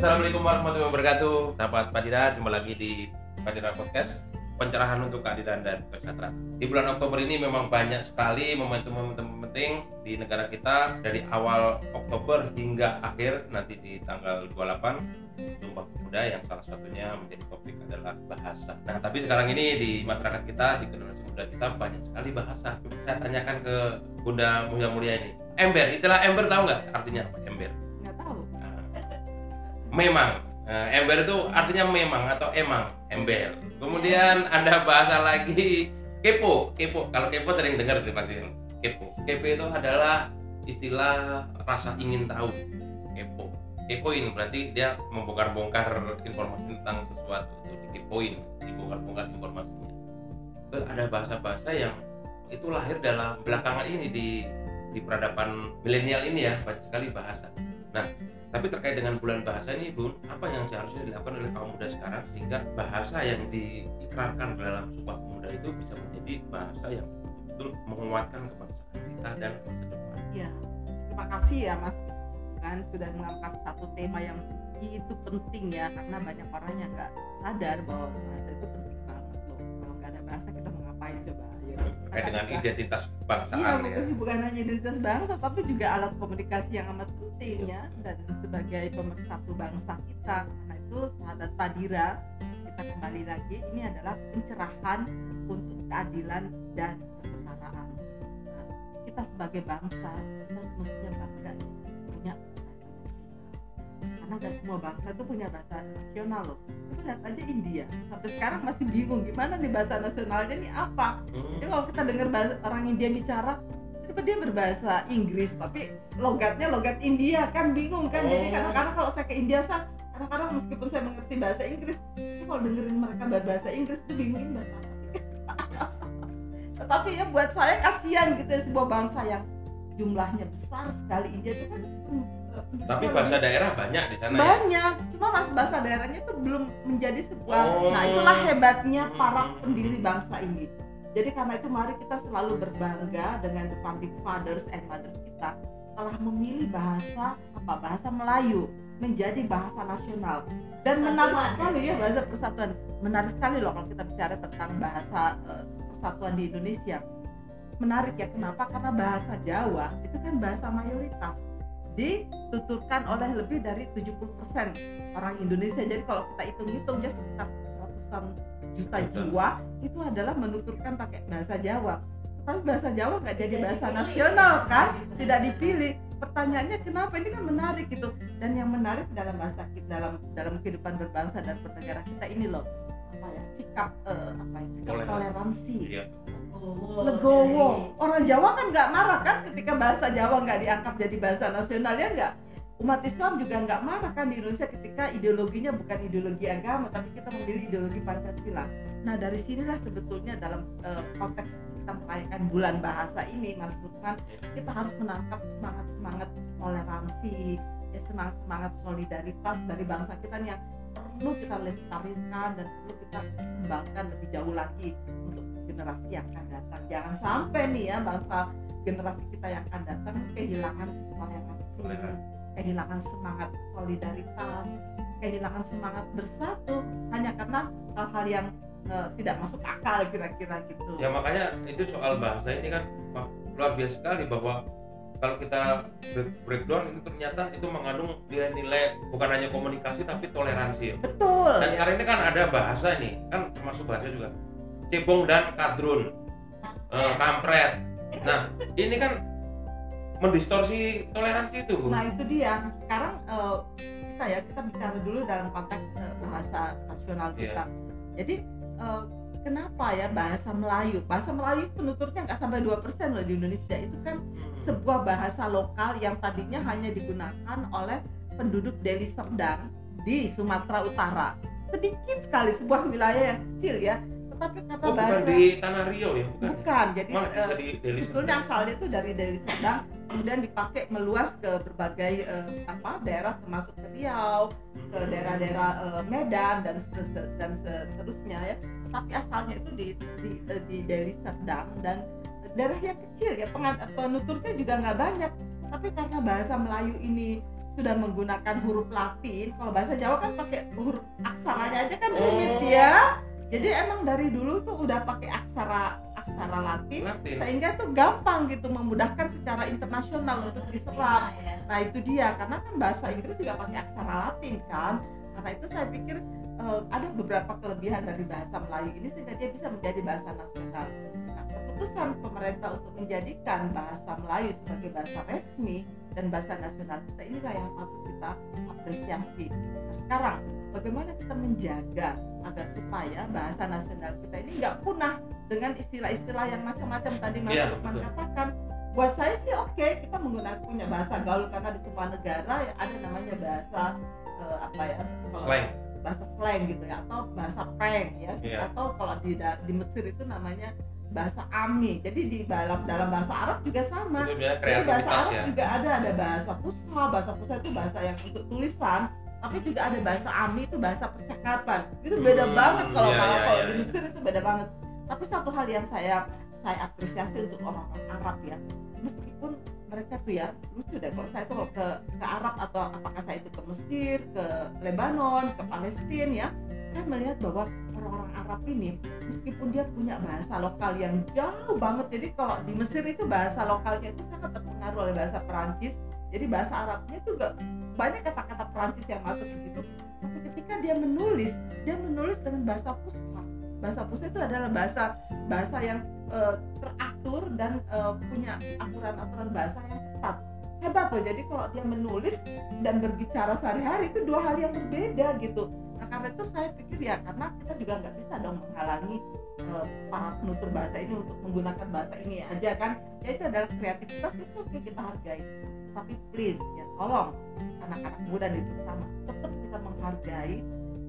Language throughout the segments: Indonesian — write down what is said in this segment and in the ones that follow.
Assalamualaikum warahmatullahi wabarakatuh. Sahabat Padira, jumpa lagi di Padira Podcast. Pencerahan untuk keadilan dan kesejahteraan. Di bulan Oktober ini memang banyak sekali momentum-momentum penting di negara kita dari awal Oktober hingga akhir nanti di tanggal 28 Sumpah Pemuda yang salah satunya menjadi topik adalah bahasa. Nah, tapi sekarang ini di masyarakat kita, di generasi muda kita banyak sekali bahasa. Saya tanyakan ke Bunda Mulia Mulia ini. Ember, istilah ember tahu nggak artinya apa ember? Memang. Nah, ember itu artinya memang atau emang ember. Kemudian ada bahasa lagi kepo. Kepo. Kalau kepo sering dengar sih pasti kepo. Kepo itu adalah istilah rasa ingin tahu. Kepo. Kepoin berarti dia membongkar-bongkar informasi tentang sesuatu. Itu dikepoin dibongkar-bongkar informasinya. Terus ada bahasa-bahasa yang itu lahir dalam belakangan ini di di peradaban milenial ini ya banyak sekali bahasa. Nah tapi terkait dengan bulan bahasa ini Bun, apa yang seharusnya dilakukan oleh kaum muda sekarang sehingga bahasa yang diikrarkan dalam sumpah pemuda itu bisa menjadi bahasa yang betul menguatkan kebangsaan kita dan masa depan. ya terima kasih ya mas. Kan sudah mengangkat satu tema yang itu penting ya karena banyak orang yang nggak sadar bahwa bahasa itu penting banget loh. Kalau nggak ada bahasa kita mau ngapain coba Terkait dengan identitas Iya, kebangsaan ya. bukan, bukan hanya identitas bangsa, tapi juga alat komunikasi yang amat penting ya, dan sebagai pemersatu bangsa kita. Karena itu sahabat Padira, kita kembali lagi, ini adalah pencerahan untuk keadilan dan kesetaraan. Nah, kita sebagai bangsa, kita mestinya bangga punya. Karena gak semua bangsa itu punya bahasa nasional loh. Kita lihat aja India, sampai sekarang masih bingung gimana nih bahasa nasionalnya ini apa. Hmm. Jadi kalau kita dengar bahasa, orang India bicara, tiba dia berbahasa Inggris, tapi logatnya logat India kan bingung kan. Jadi Oh. kadang-kadang kalau saya ke India saya kadang-kadang meskipun saya mengerti bahasa Inggris, kalau dengerin mereka berbahasa Inggris itu bingungin bahasa apa. Tetapi ya buat saya kasihan gitu ya sebuah bangsa yang jumlahnya besar sekali India itu kan Tapi bahasa daerah banyak di sana ya. banyak cuma mas bahasa daerahnya itu belum menjadi sebuah Oh. nah itulah hebatnya para Hmm. pendiri bangsa ini. Jadi karena itu mari kita selalu berbangga dengan the founding fathers and mothers kita telah memilih bahasa apa? Bahasa Melayu menjadi bahasa nasional. Dan menarik sekali ya bahasa persatuan. Menarik sekali loh kalau kita bicara tentang bahasa eh, persatuan di Indonesia. Menarik ya kenapa? Karena bahasa Jawa itu kan bahasa mayoritas dituturkan oleh lebih dari 70% orang Indonesia. Jadi kalau kita hitung-hitung ya sekitar ratusan juta Juta. jiwa itu adalah menuturkan pakai bahasa Jawa. Tapi bahasa Jawa nggak jadi bahasa nasional kan? tidak dipilih. Pertanyaannya kenapa? Ini kan menarik gitu. Dan yang menarik dalam bahasa kita dalam dalam kehidupan berbangsa dan bernegara kita ini loh apa ya sikap eh, apa ya sikap Toleransi. toleransi. Iya. legowo. orang Jawa kan nggak marah kan ketika bahasa Jawa nggak diangkat jadi bahasa nasional ya nggak? Umat Islam juga nggak marah kan di Indonesia ketika ideologinya bukan ideologi agama tapi kita memilih ideologi Pancasila. Nah dari sinilah sebetulnya dalam eh, konteks kita merayakan bulan bahasa ini Mas Lukman kita harus menangkap semangat semangat toleransi ya semangat semangat solidaritas dari bangsa kita nih yang perlu kita lestarikan dan perlu kita kembangkan lebih jauh lagi untuk generasi yang akan datang. Jangan sampai nih ya bangsa generasi kita yang akan datang kehilangan toleransi kehilangan semangat solidaritas kehilangan semangat bersatu hanya karena hal-hal yang eh, tidak masuk akal kira-kira gitu. Ya makanya itu soal bahasa ini kan luar biasa sekali bahwa kalau kita break- breakdown itu ternyata itu mengandung nilai-nilai bukan hanya komunikasi tapi toleransi. betul Dan sekarang ini kan ada bahasa nih, kan termasuk bahasa juga. Cebong dan kadrun, eh, kampret. Nah, ini kan mendistorsi toleransi itu, Bu. Nah itu dia. Sekarang eh, kita ya kita bicara dulu dalam konteks eh, bahasa nasional kita. Jadi eh, kenapa ya bahasa Melayu? Bahasa Melayu penuturnya nggak sampai 2% loh di Indonesia. Itu kan Hmm. sebuah bahasa lokal yang tadinya hanya digunakan oleh penduduk Deli Serdang di Sumatera Utara. Sedikit sekali sebuah wilayah yang kecil ya. Tetapi kata Oh, bukan di Tanah Rio ya, bukan? bukan. Jadi Malah eh, bisa di Deli sebetulnya asalnya itu dari Deli Serdang kemudian dipakai meluas ke berbagai eh, apa daerah termasuk ke Riau ke daerah-daerah eh, Medan dan dan seterusnya ya tapi asalnya itu di di, eh, di Deli Serdang dan daerah yang kecil ya pengan- penuturnya juga nggak banyak tapi karena bahasa Melayu ini sudah menggunakan huruf Latin. Kalau bahasa Jawa kan pakai huruf aksaranya aja kan Oh. rumit ya. Jadi emang dari dulu tuh udah pakai aksara aksara Latin, Latin. sehingga tuh gampang gitu memudahkan secara internasional untuk diserap. Nah itu dia karena kan bahasa Inggris juga pakai aksara Latin kan. Karena itu saya pikir eh, ada beberapa kelebihan dari bahasa Melayu ini sehingga dia bisa menjadi bahasa nasional. Nah keputusan pemerintah untuk menjadikan bahasa Melayu sebagai bahasa resmi dan bahasa nasional kita inilah yang patut kita apresiasi. Nah, sekarang bagaimana kita menjaga agar supaya bahasa nasional kita ini nggak punah dengan istilah-istilah yang macam-macam tadi Mas Lukman betul. katakan buat saya sih oke kita menggunakan punya bahasa gaul karena di semua negara ya ada namanya bahasa eh, apa ya kalau Slang. Bahasa slang gitu ya atau bahasa prank ya. Iya. atau kalau di di Mesir itu namanya bahasa ami. Jadi di dalam dalam bahasa Arab juga sama. Jadi bahasa Arab ya. juga ada. Ada bahasa pusha bahasa pusha itu bahasa yang untuk tulisan. Tapi juga ada bahasa ami itu bahasa percakapan. Itu beda Hmm, banget kalau iya, kalau kalau iya, di iya. Mesir itu beda banget. Tapi satu hal yang saya saya apresiasi untuk orang-orang Arab ya. Meskipun mereka tuh ya lucu deh kalau saya tuh kalau ke ke Arab atau apakah saya itu ke Mesir ke Lebanon ke Palestina ya saya melihat bahwa orang-orang Arab ini meskipun dia punya bahasa lokal yang jauh banget jadi kalau di Mesir itu bahasa lokalnya itu sangat terpengaruh oleh bahasa Perancis jadi bahasa Arabnya juga banyak kata-kata Perancis yang masuk ke situ. Tapi ketika dia menulis dia menulis dengan bahasa Fusha bahasa Fusha itu adalah bahasa bahasa yang eh, teratur dan eh, punya aturan-aturan bahasa yang ketat hebat loh jadi kalau dia menulis dan berbicara sehari-hari itu dua hal yang berbeda gitu. Nah karena itu saya pikir ya karena kita juga nggak bisa dong menghalangi eh, para penutur bahasa ini untuk menggunakan bahasa ini aja kan. Ya itu adalah kreativitas itu harus kita hargai. Tapi please ya tolong anak-anak muda di terutama tetap kita menghargai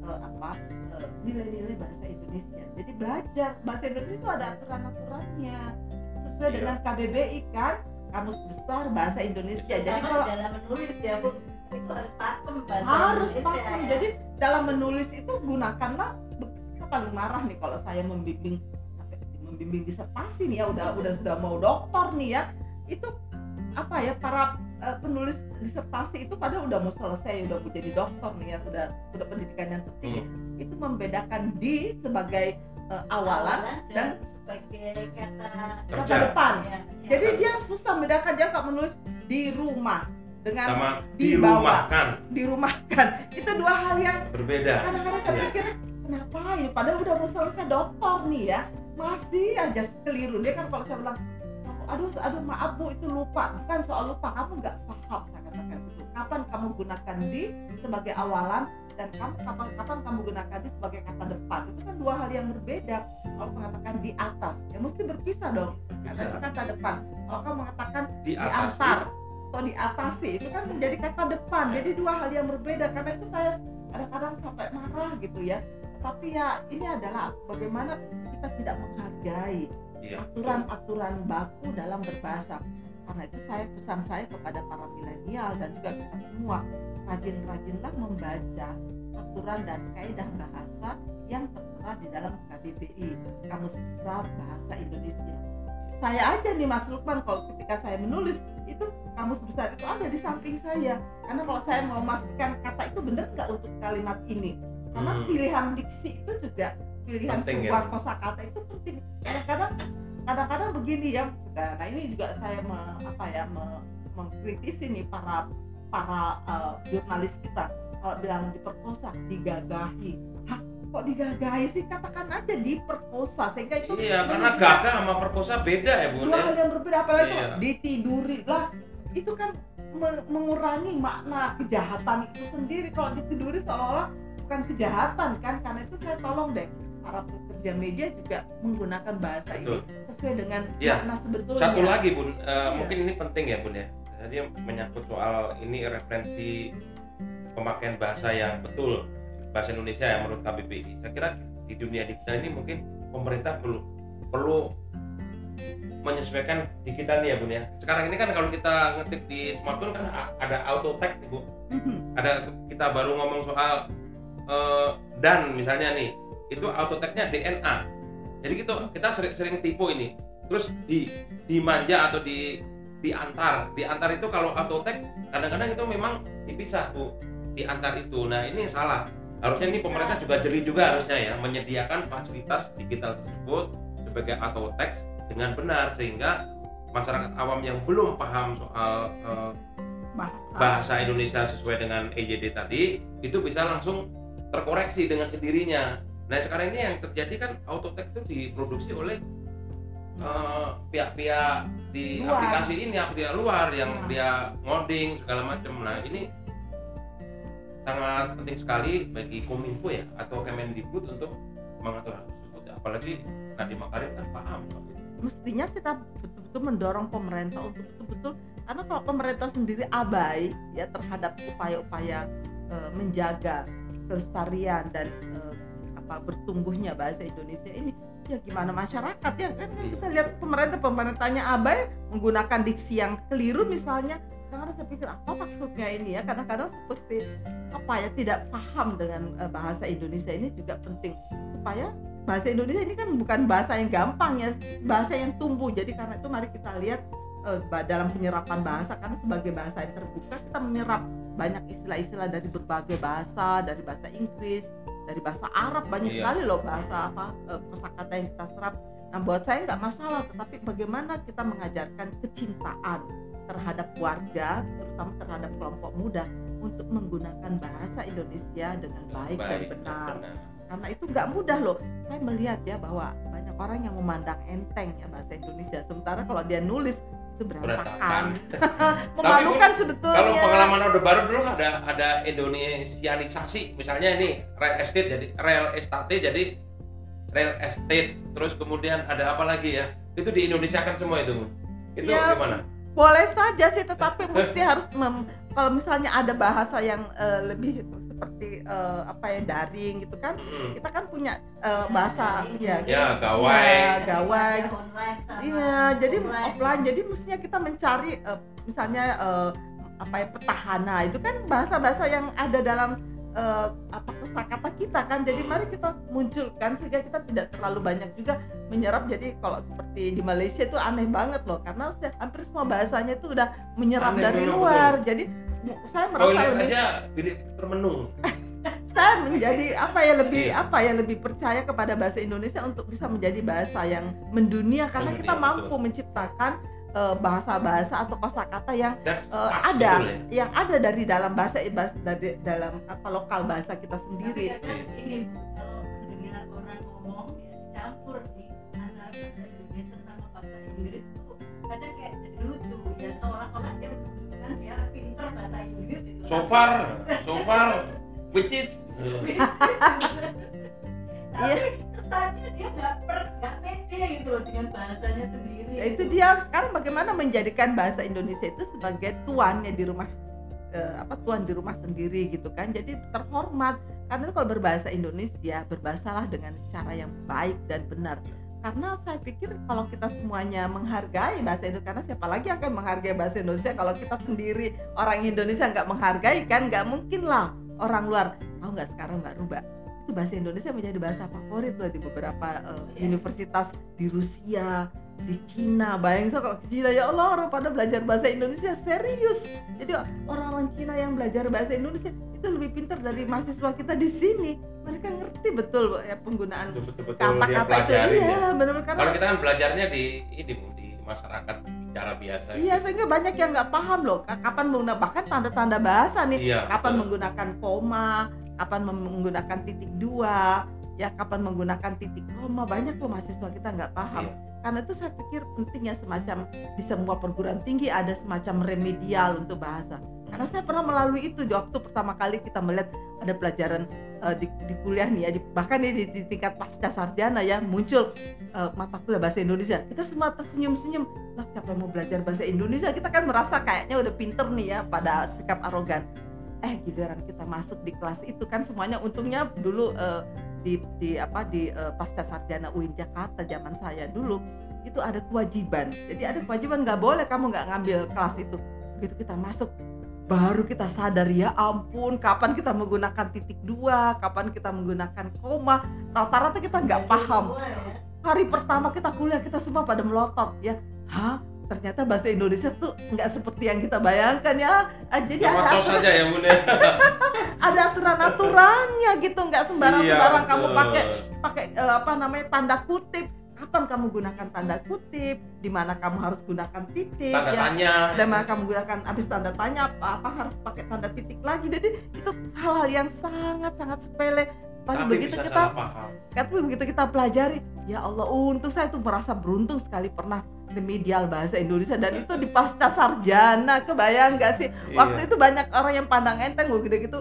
eh, apa nilai-nilai bahasa Indonesia. Jadi belajar bahasa Indonesia itu ada aturan-aturannya sesuai Iya. dengan KBBI kan? Kamus besar bahasa Indonesia. Jadi Sama kalau dalam menulis ya bu. Itu harus pakem bahasa harus paham ya. jadi dalam menulis itu gunakanlah saya paling marah nih kalau saya membimbing membimbing disertasi nih ya. Udah udah sudah mau doktor nih ya. Itu apa ya para eh, penulis disertasi itu padahal udah mau selesai udah mau jadi dokter nih ya. Sudah sudah pendidikan yang tertinggi itu membedakan di sebagai eh, awalan dan sebagai kata kata depan ya, ya. jadi dia susah membedakan dia kalau menulis di rumah dengan Sama di bawah. dirumahkan dirumahkan itu dua hal yang berbeda. kadang-kadang Iya. pikir kenapa ya? Padahal udah selesai dokter nih ya. Masih aja keliru. Dia kan kalau saya bilang aduh aduh maaf bu itu lupa. Bukan soal lupa kamu nggak paham saya katakan itu kapan kamu gunakan di sebagai awalan dan kamu kapan kapan kamu gunakan di sebagai kata depan? Itu kan dua hal yang berbeda. Kalau mengatakan di atas ya mesti berpisah dong. Kata itu kata depan. Kalau kamu mengatakan Di di atas antar atau diatasi itu kan menjadi kata depan. Jadi dua hal yang berbeda. Karena itu saya kadang-kadang sampai marah gitu ya. Tapi ya ini adalah bagaimana kita tidak menghargai Iya. aturan-aturan baku dalam berbahasa. Karena itu saya pesan saya kepada para milenial dan juga kita semua rajin-rajinlah membaca aturan dan kaidah bahasa yang tertera di dalam KBBI Kamus Besar Bahasa Indonesia. Saya aja nih Mas Lukman kalau ketika saya menulis itu kamus besar itu ada di samping saya. Karena kalau saya mau memastikan kata itu benar nggak untuk kalimat ini? Karena Hmm. pilihan diksi itu juga pilihan sebuah ya. kosakata itu penting. Kadang-kadang kadang-kadang begini ya nah ini juga saya me, apa ya me- mengkritisi nih para para eh, jurnalis kita kalau bilang diperkosa digagahi Hah, kok digagahi sih katakan aja diperkosa sehingga itu Iya, karena gagah sama perkosa beda ya, Bun. dua ya. hal yang berbeda apalagi Iya. ditiduri lah itu kan me- mengurangi makna kejahatan itu sendiri kalau ditiduri seolah-olah bukan kejahatan kan karena itu saya tolong deh para pekerja media juga menggunakan bahasa Betul. ini sesuai dengan Iya. makna sebetulnya Satu lagi, Bun. Eh, Iya. Mungkin ini penting ya, Bun ya. Jadi menyangkut soal ini referensi pemakaian bahasa yang betul bahasa Indonesia yang menurut KBBI. Saya kira di dunia digital ini mungkin pemerintah perlu perlu menyesuaikan di kita nih ya bun ya sekarang ini kan kalau kita ngetik di smartphone kan ada auto text bu Mhm. ada kita baru ngomong soal eh, dan misalnya nih itu auto textnya DNA jadi gitu kita sering-sering tipu ini terus di dimanja atau di diantar. Diantar itu kalau autotek kadang-kadang itu memang dipisah bu. Diantar itu. Nah ini salah. Harusnya ini pemerintah juga jeli juga harusnya ya menyediakan fasilitas digital tersebut sebagai autotek dengan benar sehingga masyarakat awam yang belum paham soal bahasa, bahasa Indonesia sesuai dengan EJD tadi itu bisa langsung terkoreksi dengan sendirinya. Nah sekarang ini yang terjadi kan autotek itu diproduksi oleh eh, pihak-pihak di Luar. aplikasi ini aplikasi luar yang Nah. dia ngoding segala macam. Nah ini sangat penting sekali bagi Kominfo ya atau Kemendikbud untuk mengatur hal tersebut. Apalagi Nadiem Makarim kan paham. mestinya kita betul-betul mendorong pemerintah untuk betul-betul karena kalau pemerintah sendiri abai ya terhadap upaya-upaya eh, menjaga kelestarian dan eh, apa bertumbuhnya bahasa Indonesia ini ya gimana masyarakat ya kan? Kan kita lihat pemerintah pemerintahnya abai menggunakan diksi yang keliru misalnya. Kadang saya pikir apa maksudnya ini ya? Kadang-kadang seperti apa ya? Tidak paham dengan eh, bahasa Indonesia ini juga penting. Supaya bahasa Indonesia ini kan bukan bahasa yang gampang ya bahasa yang tumbuh. Jadi karena itu mari kita lihat eh, dalam penyerapan bahasa karena sebagai bahasa yang terbuka kita menyerap banyak istilah-istilah dari berbagai bahasa dari bahasa Inggris dari bahasa Arab banyak Iya. sekali loh bahasa apa eh, kosakata yang kita serap. Nah buat saya nggak masalah tetapi bagaimana kita mengajarkan kecintaan terhadap warga terutama terhadap kelompok muda untuk menggunakan bahasa Indonesia dengan baik, dan benar. Karena itu nggak mudah loh. Saya melihat ya bahwa banyak orang yang memandang enteng ya bahasa Indonesia. Sementara kalau dia nulis itu berantakan memalukan sebetulnya Kalau pengalaman Orde Baru dulu ada ada Indonesianisasi, misalnya ini real estate jadi real estate jadi real estate, terus kemudian ada apa lagi ya? Itu di Indonesia kan semua itu. Itu Ya, gimana? boleh saja sih tetapi mesti harus mem- kalau misalnya ada bahasa yang eh, lebih seperti eh, apa ya daring gitu kan Mm. kita kan punya eh, bahasa ya Ya, gawai. ya, gawai online sama Iya, jadi offline. offline. Jadi mestinya kita mencari eh, misalnya eh, apa ya petahana itu kan bahasa-bahasa yang ada dalam eh, apa kosakata kita kan. Jadi mari kita munculkan sehingga kita tidak terlalu banyak juga menyerap. Jadi kalau seperti di Malaysia itu aneh banget loh karena hampir semua bahasanya itu udah menyerap Aneh dari luar. Jadi bu- saya merasa Toilet lebih aja bilik termenung. saya menjadi apa ya lebih Iya. apa ya lebih percaya kepada bahasa Indonesia untuk bisa menjadi bahasa yang mendunia karena Mendunia, kita mampu betul. menciptakan eh, bahasa-bahasa atau kosakata yang eh, pas ada ya. yang ada dari dalam bahasa bahasa- dari dalam apa lokal bahasa kita Tapi sendiri. kadang ini kalau mendengar orang ngomong ya campur So far, so far, which is? Tapi kesannya dia nggak per nggak pede gitu loh dengan bahasanya sendiri. Ya, itu dia sekarang bagaimana menjadikan bahasa Indonesia itu sebagai tuannya di rumah eh, apa tuan di rumah sendiri gitu kan. Jadi terhormat. Karena kalau berbahasa Indonesia berbahasalah dengan cara yang baik dan benar karena saya pikir kalau kita semuanya menghargai bahasa Indonesia karena siapa lagi akan menghargai bahasa Indonesia? Kalau kita sendiri orang Indonesia nggak menghargai kan? Nggak mungkin lah orang luar. Tahu nggak sekarang nggak rubah itu bahasa Indonesia menjadi bahasa favorit loh di beberapa eh, universitas di Rusia di Cina. Bayangin so, kalau Cina ya Allah orang pada belajar bahasa Indonesia serius. Jadi orang-orang Cina yang belajar bahasa Indonesia itu lebih pintar dari mahasiswa kita di sini. Mereka ngerti betul ya penggunaan kata-kata itu. iya ya. benar-benar karena Kalau kita kan belajarnya di ini di masyarakat bicara biasa. Iya, gitu. sehingga banyak yang nggak paham loh, ka- kapan menggunakan bahkan tanda-tanda bahasa nih, Iya, kapan betul. menggunakan koma, kapan menggunakan titik dua, ya kapan menggunakan titik koma, banyak loh mahasiswa kita nggak paham. Iya. Karena itu saya pikir pentingnya semacam di semua perguruan tinggi ada semacam remedial untuk bahasa. Karena saya pernah melalui itu di waktu pertama kali kita melihat ada pelajaran eh, di, di kuliah nih ya, di- bahkan di, di tingkat pasca sarjana ya muncul eh, mata kuliah bahasa Indonesia. Kita semua tersenyum-senyum lah siapa yang mau belajar bahasa Indonesia kita kan merasa kayaknya udah pinter nih ya pada sikap arogan eh giliran kita masuk di kelas itu kan semuanya untungnya dulu eh, di, di apa di eh, pasca sarjana UIN Jakarta zaman saya dulu itu ada kewajiban. Jadi ada kewajiban nggak boleh kamu nggak ngambil kelas itu. Begitu kita masuk baru kita sadar ya ampun kapan kita menggunakan titik dua? Kapan kita menggunakan koma? Rata-rata kita nggak paham. Semua ya. hari pertama kita kuliah kita semua pada melotot ya. Hah? Ternyata bahasa Indonesia tuh nggak seperti yang kita bayangkan ya. Ah, jadi ada saja ya bun ya. aturannya gitu nggak sembarang Iya, sembarang kamu pakai pakai eh, apa namanya tanda kutip. Kapan kamu gunakan tanda kutip? Di mana kamu harus gunakan titik Tanda ya? tanya. dan mana kamu gunakan habis tanda tanya apa, apa harus pakai tanda titik lagi? Jadi itu hal-hal yang sangat sangat sepele Tapi Tapi begitu kita paham. tapi begitu kita pelajari ya Allah untung saya tuh merasa beruntung sekali pernah remedial bahasa Indonesia dan itu di pasca sarjana kebayang nggak sih? Waktu Iya. itu banyak orang yang pandang enteng loh gitu gitu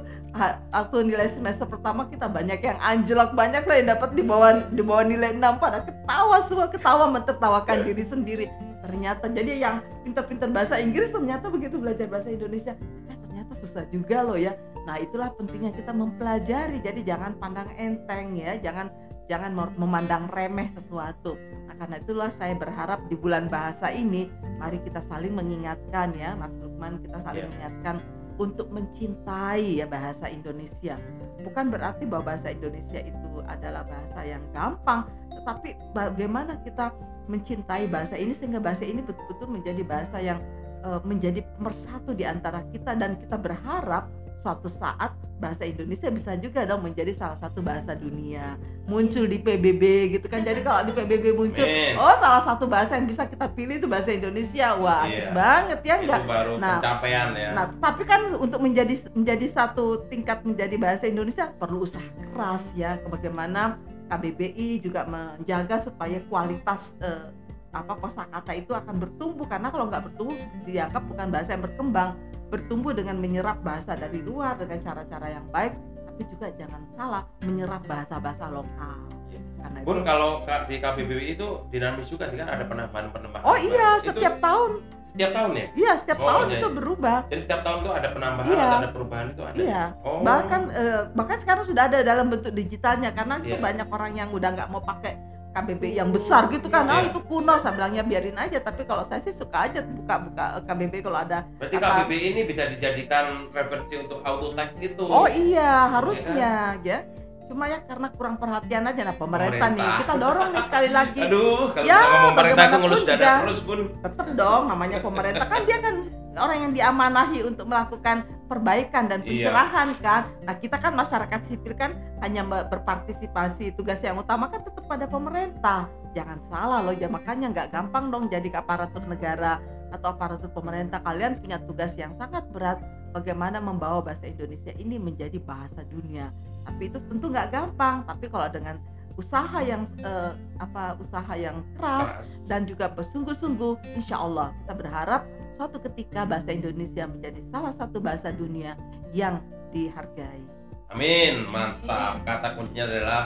waktu nilai semester pertama kita banyak yang anjlok banyak lah yang dapat di bawah di bawah nilai 6 pada ketawa semua ketawa mentertawakan diri sendiri. Ternyata jadi yang pintar-pintar bahasa Inggris ternyata begitu belajar bahasa Indonesia. eh susah juga loh ya. Nah itulah pentingnya kita mempelajari. Jadi jangan pandang enteng ya. Jangan jangan mem- memandang remeh sesuatu. Nah karena itulah saya berharap di bulan bahasa ini mari kita saling mengingatkan ya Mas Lukman. Kita saling Iya. mengingatkan untuk mencintai ya bahasa Indonesia. Bukan berarti bahwa bahasa Indonesia itu adalah bahasa yang gampang tetapi bagaimana kita mencintai bahasa ini sehingga bahasa ini betul-betul menjadi bahasa yang eh, menjadi pemersatu di antara kita dan kita berharap suatu saat bahasa Indonesia bisa juga dong menjadi salah satu bahasa dunia muncul di PBB gitu kan jadi kalau di PBB muncul Amin. oh salah satu bahasa yang bisa kita pilih itu bahasa Indonesia wah asik Iya. banget ya enggak baru Nah, pencapaian ya. Nah, tapi kan untuk menjadi menjadi satu tingkat menjadi bahasa Indonesia perlu usaha keras ya. Bagaimana KBBI juga menjaga supaya kualitas eh, apa kosakata itu akan bertumbuh karena kalau nggak bertumbuh dianggap bukan bahasa yang berkembang. Bertumbuh dengan menyerap bahasa dari luar dengan cara-cara yang baik, tapi juga jangan salah menyerap bahasa-bahasa lokal. Iya. Karena itu. Pun kalau K- di KBBI itu dinamis juga sih kan ada penambahan-penambahan. Oh iya, Itu setiap tahun. setiap tahun ya. Iya, setiap Oh, tahun iya, itu iya. berubah. Jadi setiap tahun tuh ada penambahan Iya. ada perubahan itu ada. Iya. Oh. bahkan eh, bahkan sekarang sudah ada dalam bentuk digitalnya karena itu Iya. banyak orang yang udah nggak mau pakai KBBI yang besar gitu kan. Ah Iya. itu kuno. Saya bilangnya biarin aja. Tapi kalau saya sih suka aja buka-buka KBBI kalau ada Berarti apa- KBBI ini bisa dijadikan referensi untuk auto text gitu. oh iya harusnya ya cuma ya karena kurang perhatian aja nah pemerintah, nih. Pemerintah. kita dorong nih sekali lagi. Aduh, kalau Ya, pemerintah bagaimanapun ngelus dada terus pun. tetap dong namanya pemerintah kan dia kan orang yang diamanahi untuk melakukan perbaikan dan Iya. pencerahan kan? Nah kita kan masyarakat sipil kan hanya be- berpartisipasi. Tugas yang utama kan tetap pada pemerintah. Jangan salah loh ya makanya nggak gampang dong jadi aparatur negara atau aparatur pemerintah. Kalian punya tugas yang sangat berat bagaimana membawa bahasa Indonesia ini menjadi bahasa dunia. Tapi itu tentu nggak gampang. Tapi kalau dengan usaha yang eh, apa usaha yang Keras. dan juga bersungguh-sungguh insya Allah kita berharap suatu ketika bahasa Indonesia menjadi salah satu bahasa dunia yang dihargai Amin, mantap. Kata kuncinya adalah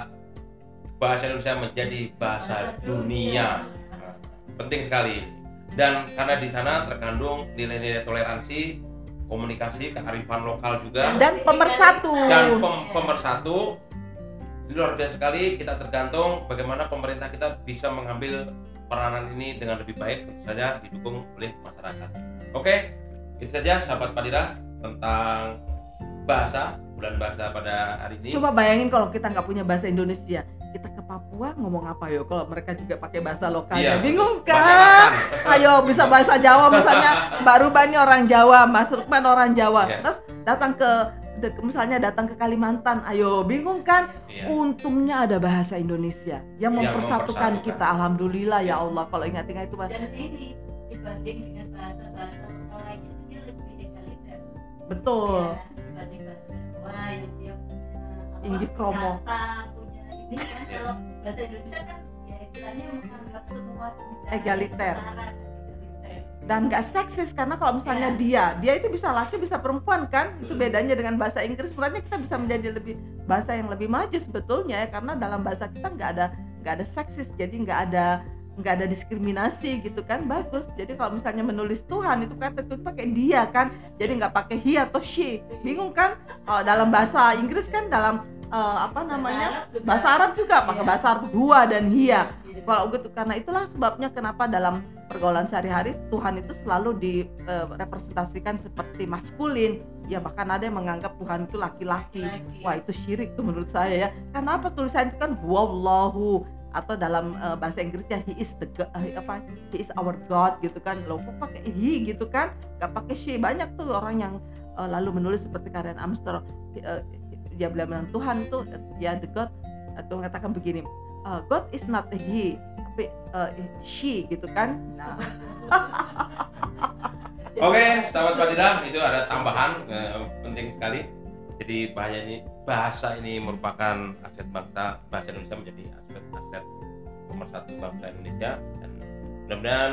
bahasa Indonesia menjadi bahasa dunia. Nah, penting sekali. Dan karena di sana terkandung nilai-nilai toleransi, komunikasi, kearifan lokal juga, dan pemersatu dan pem- pemersatu. Ini luar biasa sekali. Kita tergantung bagaimana pemerintah kita bisa mengambil peranan ini dengan lebih baik, tentu saja didukung oleh masyarakat. Oke, itu saja sahabat Padira tentang bahasa bulan bahasa pada hari ini. coba bayangin kalau kita nggak punya bahasa Indonesia kita ke Papua ngomong apa yo kalau mereka juga pakai bahasa lokalnya Iya. bingung kan ayo bisa bahasa Jawa misalnya Mbak Rubani orang Jawa Mas Rukman orang Jawa Iya. terus datang ke misalnya datang ke Kalimantan ayo bingung kan Iya. untungnya ada bahasa Indonesia yang Yang mempersatukan mempersatukan. kita alhamdulillah ya Allah kalau ingat-ingat itu Mas. dan ini dibanding dengan bahasa-bahasa lokal lainnya dia lebih egaliter betul Ya, dibanding bahasa Jawa yang dia punya apa, Inggih kromo. kata, punya ini kan kalau bahasa Indonesia kan ya istilahnya menganggap semua Egaliter. setara, egaliter. Dan nggak seksis karena kalau misalnya Iya. dia dia itu bisa laki bisa perempuan kan? Itu bedanya dengan bahasa Inggris. Sebenarnya kita bisa menjadi lebih bahasa yang lebih maju sebetulnya ya karena dalam bahasa kita nggak ada nggak ada seksis. Jadi nggak ada nggak ada diskriminasi gitu kan? Bagus. Jadi kalau misalnya menulis Tuhan itu kata itu pakai dia kan? Jadi nggak pakai he atau she. Bingung kan? Kalau dalam bahasa Inggris kan dalam eh, apa namanya? Bahasa Arab juga. Pakai Iya. bahasa Arab gua dan hia kalau gitu karena itulah sebabnya kenapa dalam pergaulan sehari-hari Tuhan itu selalu direpresentasikan seperti maskulin. Ya bahkan ada yang menganggap Tuhan itu laki-laki. Laki. wah itu syirik tuh menurut saya ya. Karena apa? Tulisan itu kan wallahu atau dalam eh, bahasa Inggrisnya he is the go- eh, apa? He is our God gitu kan. Lo kok pakai he gitu kan? Nggak pakai she. Banyak tuh orang yang eh, lalu menulis seperti Karen Armstrong. Eh, dia bilang Tuhan tuh eh, dia the God. Atau mengatakan begini eh, God is not a he tapi eh, she gitu kan nah Oke, sahabat Fadilah, itu ada tambahan eh, penting sekali. Jadi bahaya ini bahasa ini merupakan aset bangsa bahasa Indonesia menjadi aset aset nomor satu bangsa Indonesia dan mudah-mudahan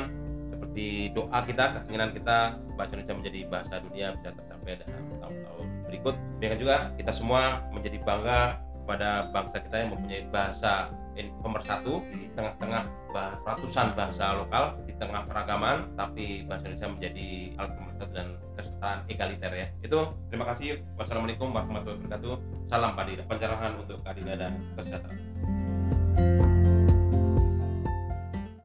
seperti doa kita, keinginan kita bahasa Indonesia menjadi bahasa dunia bisa tercapai dalam tahun-tahun berikut. Demikian juga kita semua menjadi bangga kepada bangsa kita yang mempunyai bahasa nomor satu di tengah-tengah bah- ratusan bahasa lokal di tengah keragaman tapi bahasa Indonesia menjadi alat pemersatu dan kesetaraan egaliter ya. Itu terima kasih. Wassalamualaikum warahmatullahi wabarakatuh. Salam padi pencerahan untuk keadilan dan kesejahteraan